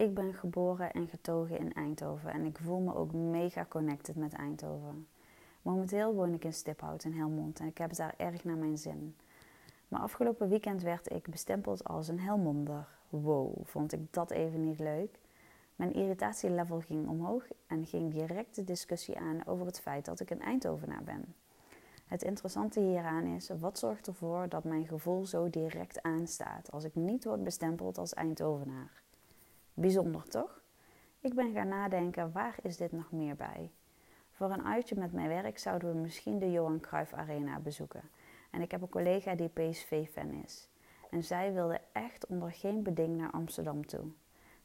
Ik ben geboren en getogen in Eindhoven en ik voel me ook mega connected met Eindhoven. Momenteel woon ik in Stiphout in Helmond en ik heb het daar erg naar mijn zin. Maar afgelopen weekend werd ik bestempeld als een Helmonder. Wow, vond ik dat even niet leuk. Mijn irritatielevel ging omhoog en ging direct de discussie aan over het feit dat ik een Eindhovenaar ben. Het interessante hieraan is, wat zorgt ervoor dat mijn gevoel zo direct aanstaat als ik niet word bestempeld als Eindhovenaar? Bijzonder toch? Ik ben gaan nadenken, waar is dit nog meer bij? Voor een uitje met mijn werk zouden we misschien de Johan Cruijff Arena bezoeken. En ik heb een collega die PSV-fan is. En zij wilde echt onder geen beding naar Amsterdam toe.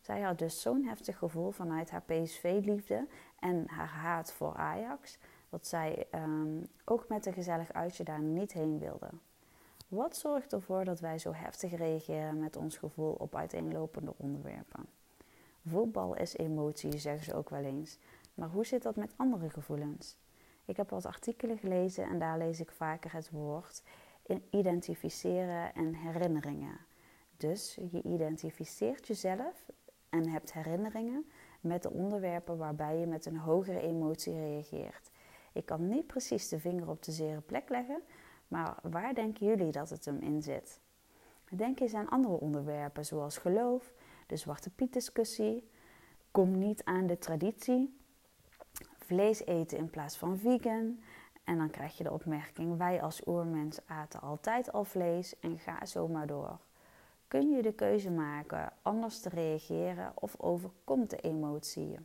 Zij had dus zo'n heftig gevoel vanuit haar PSV-liefde en haar haat voor Ajax, dat zij um, ook met een gezellig uitje daar niet heen wilde. Wat zorgt ervoor dat wij zo heftig reageren met ons gevoel op uiteenlopende onderwerpen? Voetbal is emotie, zeggen ze ook wel eens. Maar hoe zit dat met andere gevoelens? Ik heb wat artikelen gelezen en daar lees ik vaker het woord identificeren en herinneringen. Dus je identificeert jezelf en hebt herinneringen met de onderwerpen waarbij je met een hogere emotie reageert. Ik kan niet precies de vinger op de zere plek leggen, maar waar denken jullie dat het hem in zit? Denk eens aan andere onderwerpen zoals geloof, de Zwarte Piet discussie, kom niet aan de traditie, vlees eten in plaats van vegan. En dan krijg je de opmerking: wij als oermens aten altijd al vlees en ga zo maar door. Kun je de keuze maken anders te reageren of overkomt de emotie?